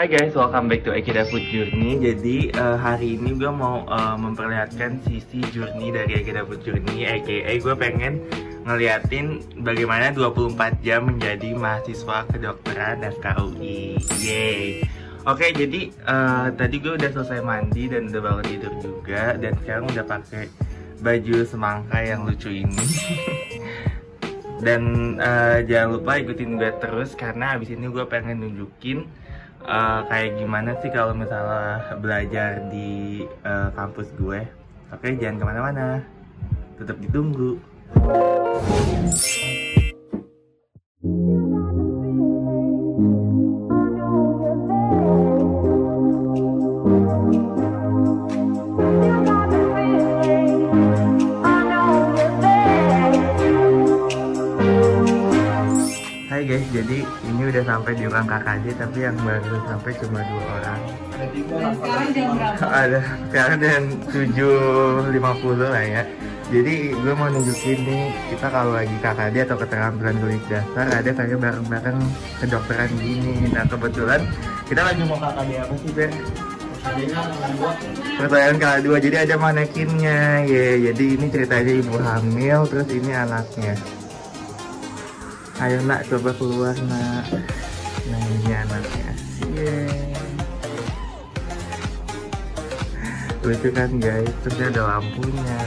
Hai guys, welcome back to Ekida Food Journey. Jadi uh, hari ini gue mau uh, memperlihatkan sisi journey dari Ekida Food Journey, aka gue pengen ngeliatin bagaimana 24 jam menjadi mahasiswa kedokteran dan KUI. Yeay. Oke, jadi uh, tadi gue udah selesai mandi dan udah bangun tidur juga dan sekarang udah pakai baju semangka yang lucu ini. dan uh, jangan lupa ikutin gue terus karena abis ini gue pengen nunjukin uh, kayak gimana sih kalau misalnya belajar di uh, kampus gue. Oke, jangan ke mana-mana. Tetap ditunggu. Jadi ini udah sampai di ruang KKJ tapi yang baru sampai cuma dua orang. Dan sekarang jam berapa? Ada sekarang dan 7.50 lah ya. Jadi gue mau nunjukin nih kita kalau lagi KKD atau keterampilan klinik dasar ada kayak bareng-bareng kedokteran gini. Nah kebetulan kita lagi mau KKD apa sih Be? Pertanyaan KKD dua jadi ada manekinnya ya. Jadi ini ceritanya ibu hamil terus ini anaknya. Ayo nak coba keluar nak. Nah ini anaknya. Yeay. lucu kan guys terus dia ada lampunya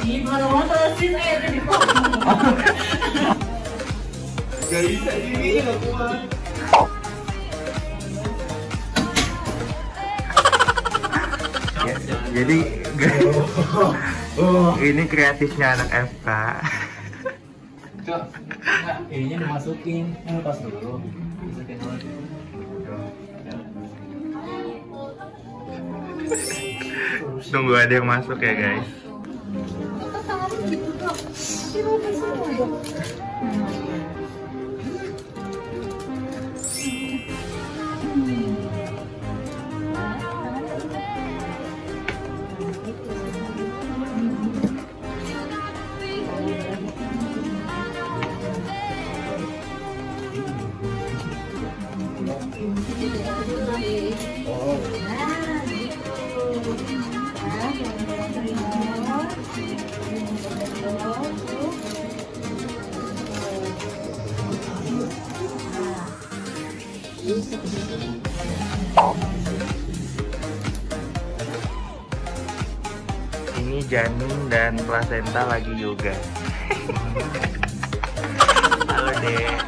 Ih, baru mau terusin aja jadi gak bisa gini gak kuat Jadi ini kreatifnya anak FK Cok, kayaknya dimasukin. Eh, lepas dulu. Masukin dulu. tunggu ada yang masuk ya guys ini janin dan placenta lagi yoga. Halo dek.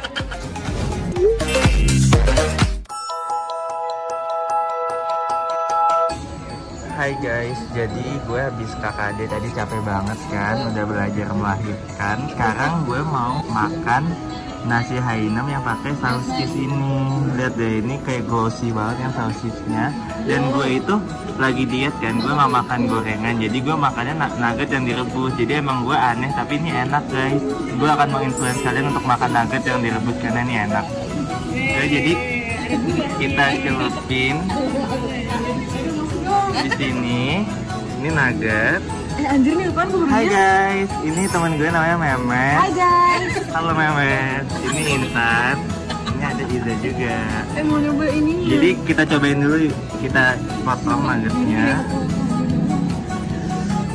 Hai guys, jadi gue habis KKD tadi capek banget kan, udah belajar melahirkan. Sekarang gue mau makan nasi hainam yang pakai sausis ini. Lihat deh, ini kayak glossy banget yang sausisnya. Dan gue itu lagi diet kan, gue nggak makan gorengan. Jadi gue makannya nugget yang direbus. Jadi emang gue aneh, tapi ini enak guys. Gue akan menginfluence kalian untuk makan nugget yang direbus karena ini enak. Oke, jadi kita celupin di sini. Ini nugget. Eh, anjir nih depan gue Hai guys, ini teman gue namanya Memet. Hai guys. Halo Memet. Ini Intan. Ini ada Iza juga. Eh mau nyoba ini Jadi kita cobain dulu yuk. Kita potong nuggetnya.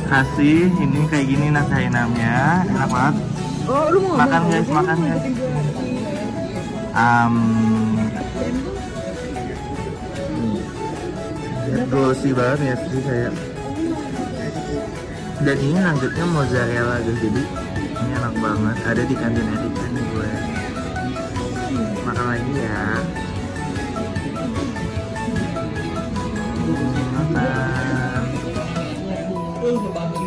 Kasih, ini kayak gini nasi hainamnya. Enak banget. Oh, lu mau Makan guys, makan guys. Um, glossy banget ya sih kayak dan ini nuggetnya mozzarella guys jadi ini enak banget. Ada di kantin Erika nih gue makan lagi ya. Makan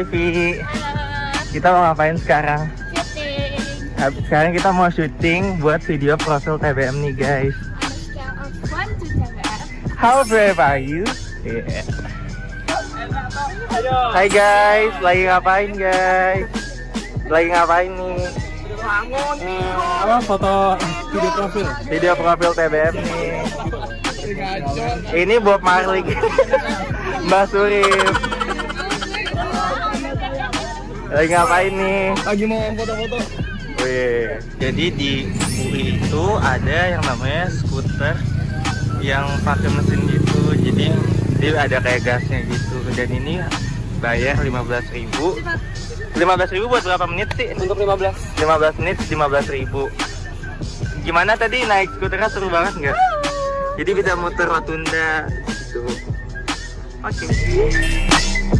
Hai Vi kita mau ngapain sekarang? Shooting Sekarang kita mau syuting buat video profil TBM nih guys. on a scale of 1 to 10. How brave are you? Yeah. Hai guys, lagi ngapain guys? lagi ngapain nih? Apa foto video profil? Video profil TBM nih. Ini Bob Marley. Mbak Surip. Lagi ngapain nih? Lagi mau foto-foto. Wih, jadi di UI itu ada yang namanya skuter yang pakai mesin gitu. Jadi dia ada kayak gasnya gitu. Dan ini bayar 15.000 ribu. 15.000 ribu buat berapa menit sih? Untuk 15. 15 menit 15.000 ribu. Gimana tadi naik skuternya seru banget nggak? Jadi bisa muter rotunda gitu. Oke. daerah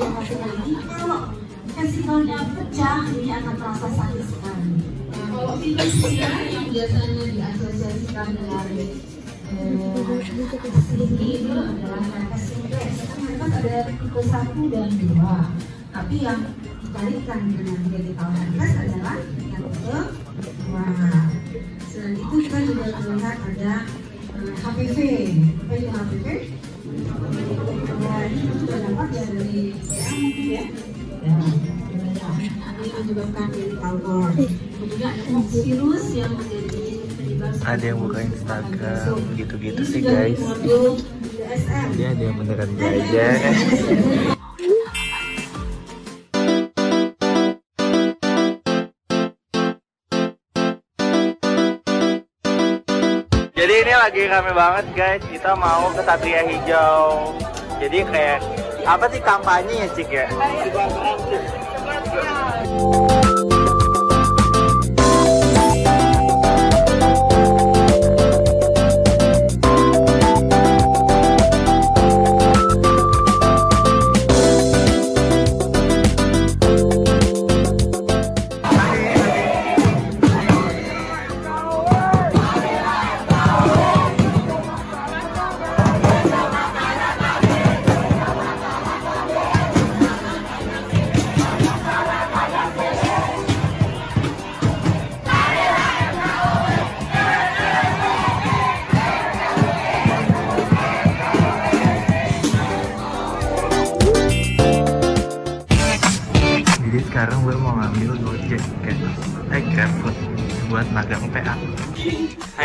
Sedang hasilkan ini, kalau vesikelnya pecah, ini akan terasa sakit sekali. Kalau yang biasanya diasosiasikan dengan eh, itu adalah. Kan mereka ada tipe satu dan dua. Tapi yang dibalikan dengan genital herpes adalah yang dua. Selain itu kita juga melihat ada eh, HPV. Apa itu HPV? Nah, ini juga dapat ya dari WA mungkin ya. Ya, ini menyebabkan genital cord. Kemudian ada virus yang menjadi penyebab Ada yang buka Instagram gitu-gitu sih guys. Dia ada yang beneran belajar. lagi rame banget guys. Kita mau ke Satria Hijau. Jadi kayak apa sih kampanye ya Cik ya?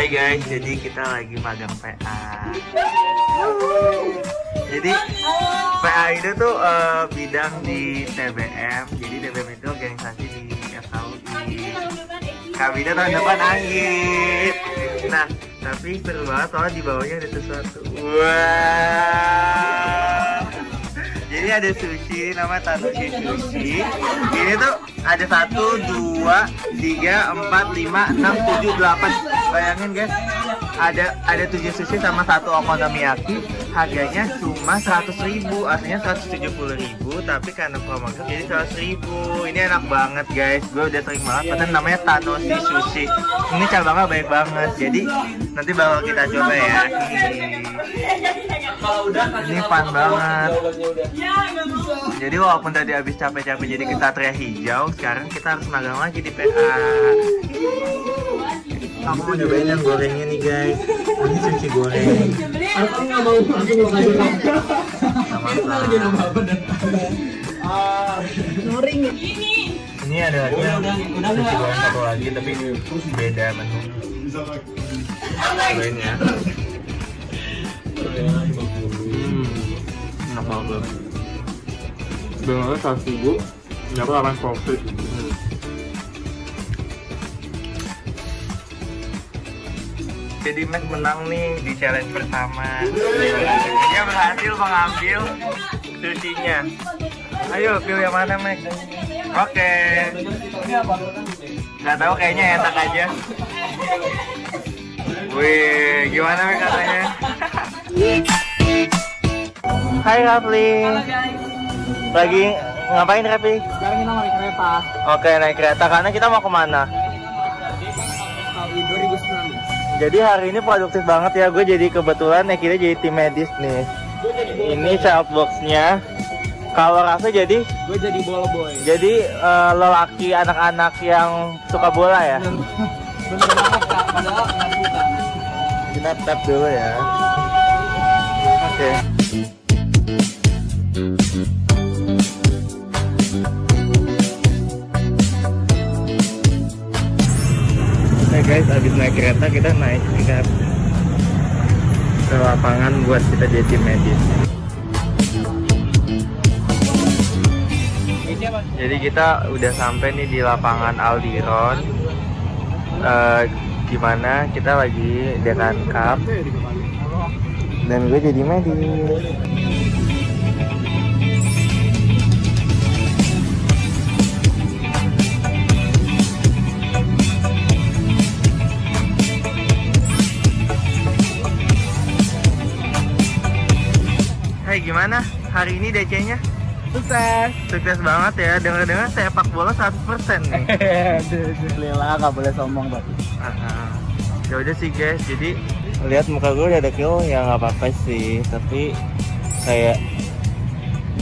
Hai guys, jadi kita lagi magang PA Jadi PA itu tuh eh, bidang di TBM Jadi TBM itu organisasi di FKUI Kabinda tahun depan angin Nah, tapi seru banget soalnya di bawahnya ada sesuatu. Wah jadi ada sushi nama Tanuki Sushi. Ini tuh ada satu, dua, tiga, empat, lima, enam, tujuh, delapan. Bayangin guys, ada ada tujuh sushi sama satu okonomiyaki. Harganya cuma seratus ribu, aslinya seratus tujuh puluh ribu, tapi karena promo jadi seratus ribu. Ini enak banget guys, gue udah sering banget. Padahal namanya Tanoshi Sushi. Ini cabangnya baik banget, jadi nanti bakal kita coba ya. Ini fun banget. Jadi walaupun tadi habis capek-capek jadi ke Satria Hijau, sekarang kita harus magang lagi di PA. Kamu mau nyobain yang gorengnya nih guys. Ini sushi goreng. Aku nggak mau langsung mau kasih. Sama Lagi nambah apa dan Noring ya. Ini ada lagi yang sushi goreng satu lagi tapi beda menu. Cobain ya. Hmm, enak banget. Benar seratus ribu, nggak apa profit. Jadi Max menang nih di challenge pertama. Dia berhasil mengambil sushinya. Ayo pilih yang mana Max? Oke. Nggak tahu kayaknya enak aja. Wih, gimana Max katanya? Hai Rafli. Lagi ngapain Repi? Sekarang kita naik kereta. Oke naik kereta karena kita mau ke mana? Tahun 2019. Jadi hari ini produktif banget ya gue jadi kebetulan ya kita jadi tim medis nih. Ini child boxnya. Kalau rasa jadi Gue jadi bola boy. jadi eh, lelaki anak-anak yang suka bola ya. Bener banget kak. Padahal nggak suka. Kita tap dulu ya. Oke. Oke guys, abis naik kereta kita naik tingkat ke lapangan buat kita jadi medis. Jadi kita udah sampai nih di lapangan Aldiron. Eh, gimana kita lagi dengan cup dan gue jadi medis. Gimana hari ini DC-nya? Sukses. Sukses banget ya, dengar-dengar sepak bola 100% nih. Alhamdulillah nggak boleh sombong berarti. Ya udah sih guys jadi lihat muka gue udah ada kill ya nggak apa-apa sih tapi kayak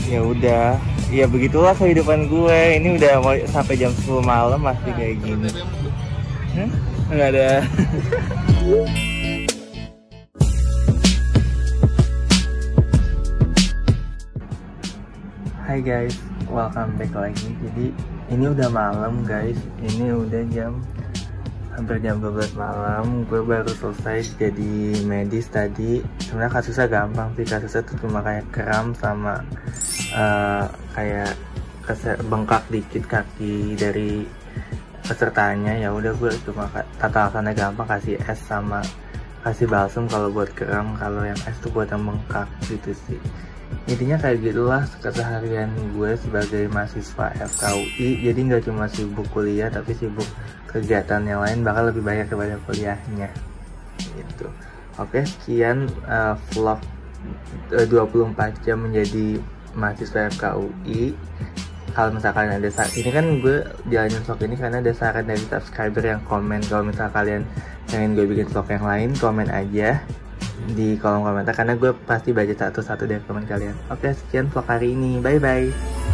ya udah ya begitulah kehidupan gue ini udah mau sampai jam 10 malam masih kayak gini Hmm? nggak ada Hai guys, welcome back lagi. Jadi ini udah malam guys. Ini udah jam hampir jam 12 malam. Gue baru selesai jadi medis tadi. Sebenarnya kasusnya gampang sih. Kasusnya tuh cuma kayak kram sama eh, kayak bengkak dikit kaki dari pesertanya. Ya udah gue cuma tata laksananya gampang kasih es sama kasih balsam kalau buat kram. Kalau yang es tuh buat yang bengkak gitu sih intinya kayak gitulah keseharian gue sebagai mahasiswa FKUI jadi nggak cuma sibuk kuliah tapi sibuk kegiatan yang lain bakal lebih banyak daripada kuliahnya. Gitu. Oke sekian uh, vlog uh, 24 jam menjadi mahasiswa FKUI kalau misalkan ada saat ini kan gue jalanin vlog ini karena ada saran dari subscriber yang komen. Kalau misal kalian pengen gue bikin vlog yang lain komen aja di kolom komentar karena gue pasti baca satu-satu dari komen kalian. Oke, sekian vlog hari ini. Bye bye.